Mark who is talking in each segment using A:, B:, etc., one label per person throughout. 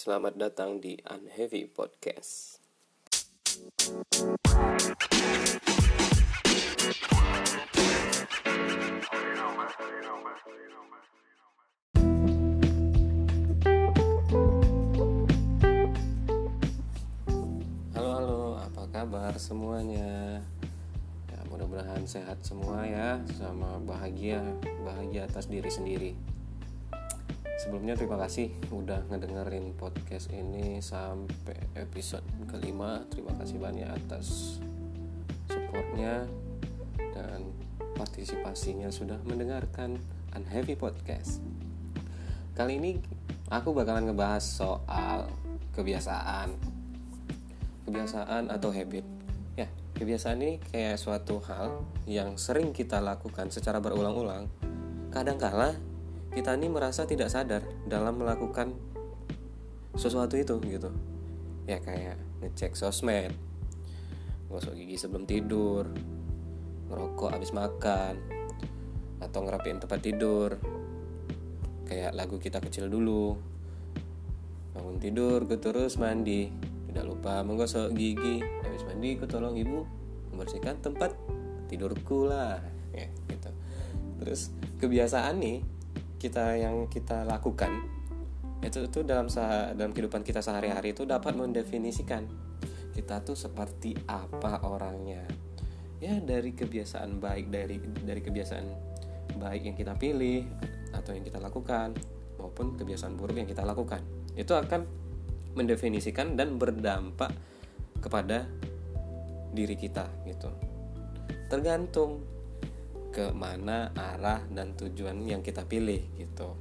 A: Selamat datang di Unheavy Podcast. Halo halo, apa kabar semuanya? Ya, mudah-mudahan sehat semua ya, sama bahagia, bahagia atas diri sendiri. Sebelumnya terima kasih udah ngedengerin podcast ini sampai episode kelima. Terima kasih banyak atas supportnya dan partisipasinya sudah mendengarkan Unheavy Podcast. Kali ini aku bakalan ngebahas soal kebiasaan. Kebiasaan atau habit. Ya, kebiasaan ini kayak suatu hal yang sering kita lakukan secara berulang-ulang. Kadangkala kita ini merasa tidak sadar dalam melakukan sesuatu itu gitu. Ya kayak ngecek sosmed gosok gigi sebelum tidur ngerokok habis makan atau ngerapiin tempat tidur. Kayak lagu kita kecil dulu bangun tidur ke terus mandi. Tidak lupa menggosok gigi habis mandi ke tolong ibu membersihkan tempat tidurku lah. Ya gitu. Terus kebiasaan nih kita yang kita lakukan itu itu dalam sah dalam kehidupan kita sehari-hari itu dapat mendefinisikan kita tuh seperti apa orangnya. Ya dari kebiasaan baik dari dari kebiasaan baik yang kita pilih atau yang kita lakukan maupun kebiasaan buruk yang kita lakukan. Itu akan mendefinisikan dan berdampak kepada diri kita gitu. Tergantung ke mana arah dan tujuan yang kita pilih gitu.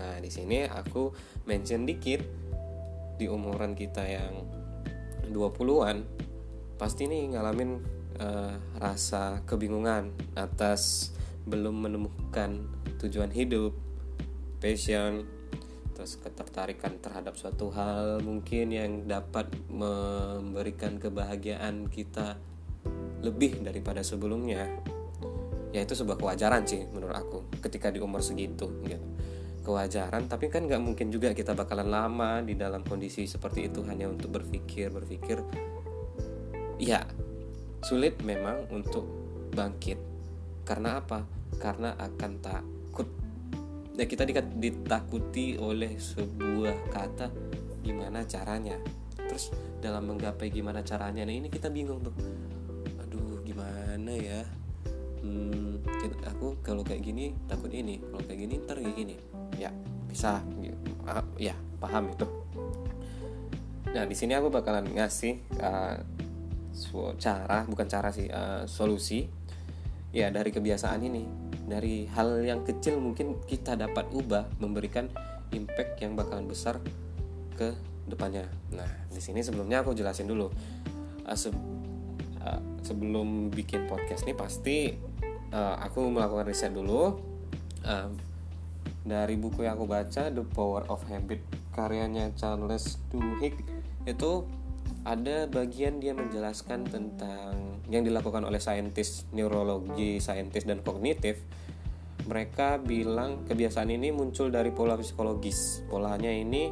A: Nah, di sini aku mention dikit di umuran kita yang 20-an pasti nih ngalamin uh, rasa kebingungan atas belum menemukan tujuan hidup, passion, terus ketertarikan terhadap suatu hal mungkin yang dapat memberikan kebahagiaan kita lebih daripada sebelumnya ya itu sebuah kewajaran sih menurut aku ketika di umur segitu gitu. Kewajaran tapi kan nggak mungkin juga kita bakalan lama di dalam kondisi seperti itu hanya untuk berpikir berpikir. Ya sulit memang untuk bangkit. Karena apa? Karena akan takut. Ya kita ditakuti oleh sebuah kata gimana caranya? Terus dalam menggapai gimana caranya nah ini kita bingung tuh. Aduh gimana ya hmm, aku kalau kayak gini takut ini kalau kayak gini ntar kayak gini. Ya bisa. Ya paham itu. Nah di sini aku bakalan ngasih uh, cara bukan cara sih uh, solusi. Ya dari kebiasaan ini. Dari hal yang kecil mungkin kita dapat ubah memberikan impact yang bakalan besar ke depannya. Nah di sini sebelumnya aku jelasin dulu. Uh, se uh, sebelum bikin podcast ini pasti uh, aku melakukan riset dulu uh, dari buku yang aku baca The Power of Habit karyanya Charles Duhigg itu ada bagian dia menjelaskan tentang yang dilakukan oleh saintis neurologi, saintis dan kognitif. Mereka bilang kebiasaan ini muncul dari pola psikologis. Polanya ini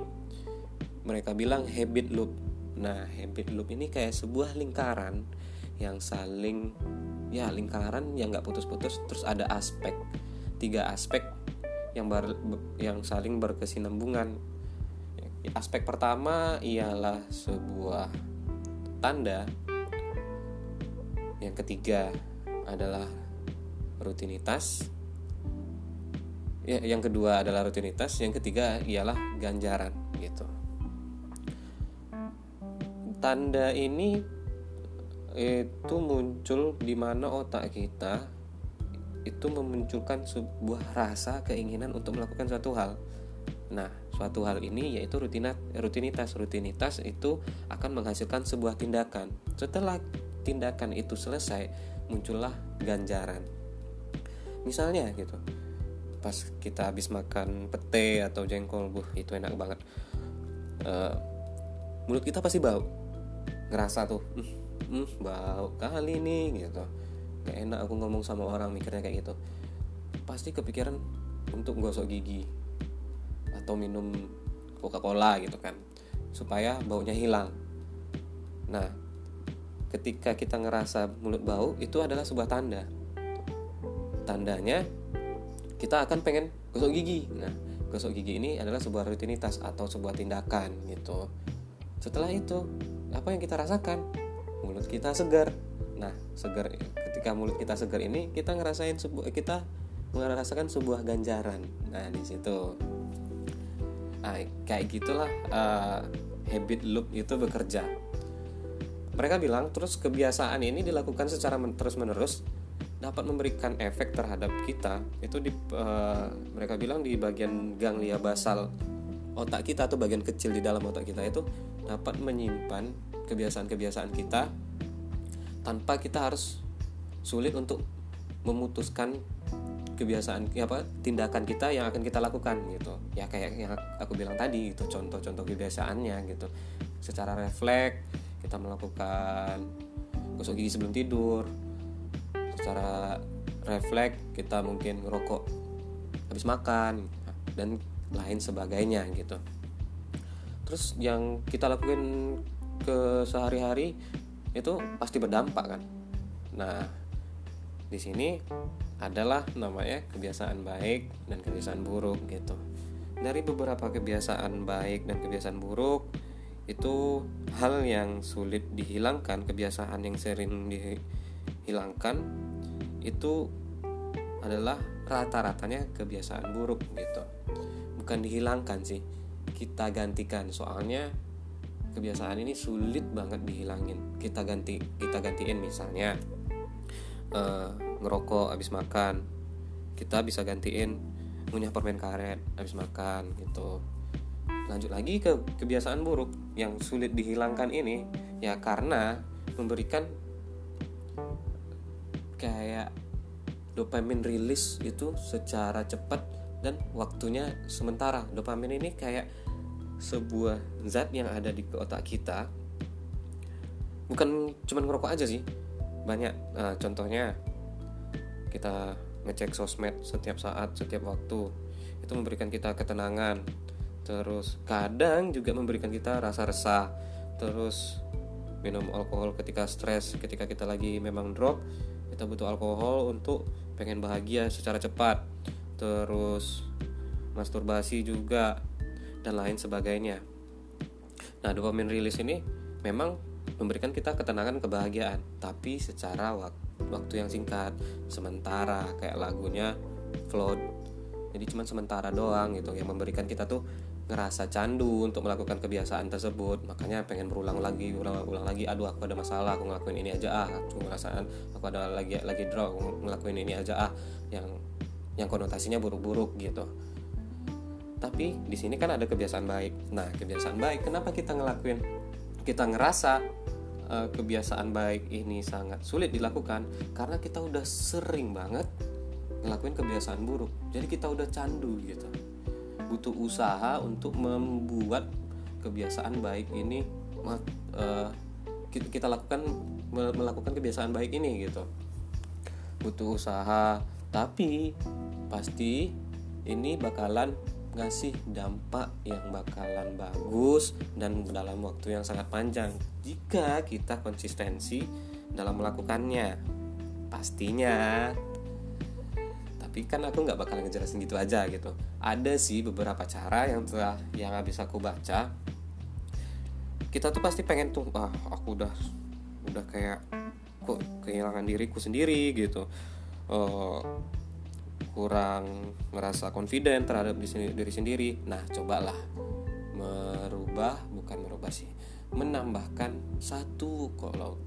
A: mereka bilang habit loop. Nah, habit loop ini kayak sebuah lingkaran yang saling ya lingkaran yang nggak putus-putus. Terus ada aspek tiga aspek yang ber, yang saling berkesinambungan. Aspek pertama ialah sebuah tanda. Yang ketiga adalah rutinitas. Ya yang kedua adalah rutinitas. Yang ketiga ialah ganjaran gitu. Tanda ini itu muncul di mana otak kita itu memunculkan sebuah rasa keinginan untuk melakukan suatu hal. Nah, suatu hal ini yaitu rutinitas. Rutinitas, itu akan menghasilkan sebuah tindakan. Setelah tindakan itu selesai, muncullah ganjaran. Misalnya gitu, pas kita habis makan pete atau jengkol, buh itu enak banget. Uh, mulut kita pasti bau, ngerasa tuh, hmm, hmm bau kali nih gitu. Gak enak aku ngomong sama orang mikirnya kayak gitu. Pasti kepikiran untuk gosok gigi atau minum Coca Cola gitu kan supaya baunya hilang. Nah ketika kita ngerasa mulut bau itu adalah sebuah tanda. Tandanya kita akan pengen gosok gigi. Nah gosok gigi ini adalah sebuah rutinitas atau sebuah tindakan gitu. Setelah itu apa yang kita rasakan mulut kita segar. Nah segar ketika mulut kita segar ini kita ngerasain sebuah kita merasakan sebuah ganjaran. Nah di situ. Nah, kayak gitulah uh, habit loop itu bekerja. Mereka bilang terus kebiasaan ini dilakukan secara terus menerus dapat memberikan efek terhadap kita. Itu di uh, mereka bilang di bagian ganglia basal otak kita atau bagian kecil di dalam otak kita itu dapat menyimpan kebiasaan-kebiasaan kita tanpa kita harus sulit untuk memutuskan kebiasaan apa tindakan kita yang akan kita lakukan gitu. Ya kayak yang aku bilang tadi itu contoh-contoh kebiasaannya gitu. Secara refleks kita melakukan gosok gigi sebelum tidur. Secara refleks kita mungkin ngerokok habis makan dan lain sebagainya gitu. Terus yang kita lakukan ke sehari-hari itu pasti berdampak kan? Nah di sini adalah namanya kebiasaan baik dan kebiasaan buruk gitu. Dari beberapa kebiasaan baik dan kebiasaan buruk itu hal yang sulit dihilangkan kebiasaan yang sering dihilangkan itu adalah rata-ratanya kebiasaan buruk gitu. Bukan dihilangkan sih kita gantikan. Soalnya kebiasaan ini sulit banget dihilangin. Kita ganti kita gantiin misalnya uh, ngerokok habis makan. Kita bisa gantiin punya permen karet habis makan gitu. Lanjut lagi ke kebiasaan buruk yang sulit dihilangkan ini ya karena memberikan kayak dopamin rilis itu secara cepat dan waktunya sementara. Dopamin ini kayak sebuah zat yang ada di otak kita bukan cuman ngerokok aja sih. Banyak nah, contohnya kita ngecek sosmed setiap saat setiap waktu itu memberikan kita ketenangan. Terus kadang juga memberikan kita rasa resah. Terus minum alkohol ketika stres ketika kita lagi memang drop kita butuh alkohol untuk pengen bahagia secara cepat. Terus masturbasi juga dan lain sebagainya. Nah dopamin rilis ini memang memberikan kita ketenangan kebahagiaan. Tapi secara waktu yang singkat sementara kayak lagunya float jadi cuma sementara doang gitu yang memberikan kita tuh ngerasa candu untuk melakukan kebiasaan tersebut. Makanya pengen berulang lagi ulang ulang lagi aduh aku ada masalah aku ngelakuin ini aja ah. Aku ngerasaan aku ada lagi lagi draw aku ngelakuin ini aja ah. Yang yang konotasinya buruk-buruk gitu tapi di sini kan ada kebiasaan baik. Nah kebiasaan baik kenapa kita ngelakuin? Kita ngerasa uh, kebiasaan baik ini sangat sulit dilakukan karena kita udah sering banget ngelakuin kebiasaan buruk. Jadi kita udah candu gitu. Butuh usaha untuk membuat kebiasaan baik ini uh, kita lakukan melakukan kebiasaan baik ini gitu. Butuh usaha tapi pasti ini bakalan ngasih dampak yang bakalan bagus dan dalam waktu yang sangat panjang? Jika kita konsistensi dalam melakukannya pastinya. Tapi kan aku nggak bakal ngejelasin gitu aja gitu. Ada sih beberapa cara yang telah yang habis aku baca. Kita tuh pasti pengen tuh ah aku udah udah kayak kok kehilangan diriku sendiri gitu. Uh, kurang merasa confident terhadap diri sendiri. Nah cobalah merubah bukan merubah sih menambahkan satu. Kalau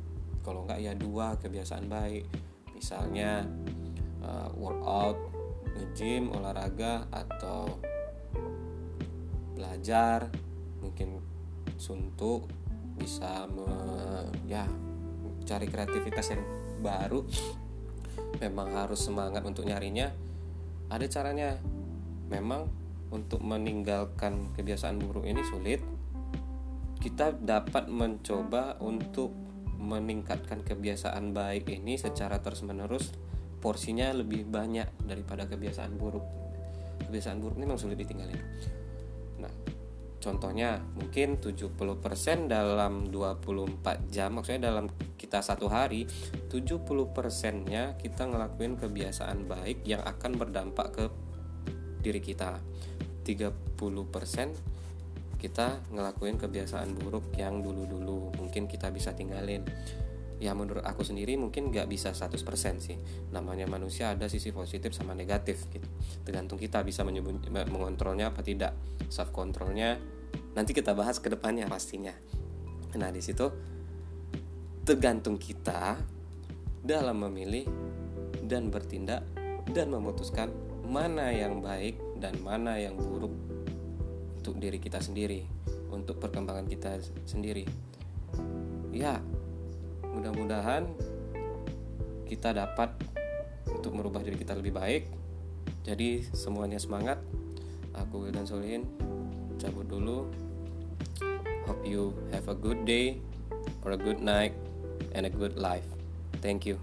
A: kalau nggak ya dua kebiasaan baik. Misalnya uh, workout nge-gym olahraga atau belajar mungkin suntuk bisa me, ya cari kreativitas yang baru memang harus semangat untuk nyarinya ada caranya. Memang untuk meninggalkan kebiasaan buruk ini sulit. Kita dapat mencoba untuk meningkatkan kebiasaan baik ini secara terus menerus porsinya lebih banyak daripada kebiasaan buruk. Kebiasaan buruk ini memang sulit ditinggalin contohnya mungkin 70% dalam 24 jam maksudnya dalam kita satu hari 70% nya kita ngelakuin kebiasaan baik yang akan berdampak ke diri kita. 30% kita ngelakuin kebiasaan buruk yang dulu-dulu mungkin kita bisa tinggalin ya menurut aku sendiri mungkin nggak bisa 100% sih. Namanya manusia ada sisi positif sama negatif gitu. Tergantung kita bisa mengontrolnya apa tidak. Self controlnya nanti kita bahas ke depannya pastinya. Nah di situ tergantung kita dalam memilih dan bertindak dan memutuskan mana yang baik dan mana yang buruk untuk diri kita sendiri untuk perkembangan kita sendiri. Ya mudah-mudahan kita dapat untuk merubah diri kita lebih baik. Jadi semuanya semangat. Aku Wildan Solihin cabut dulu. Hope you have a good day or a good night and a good life. Thank you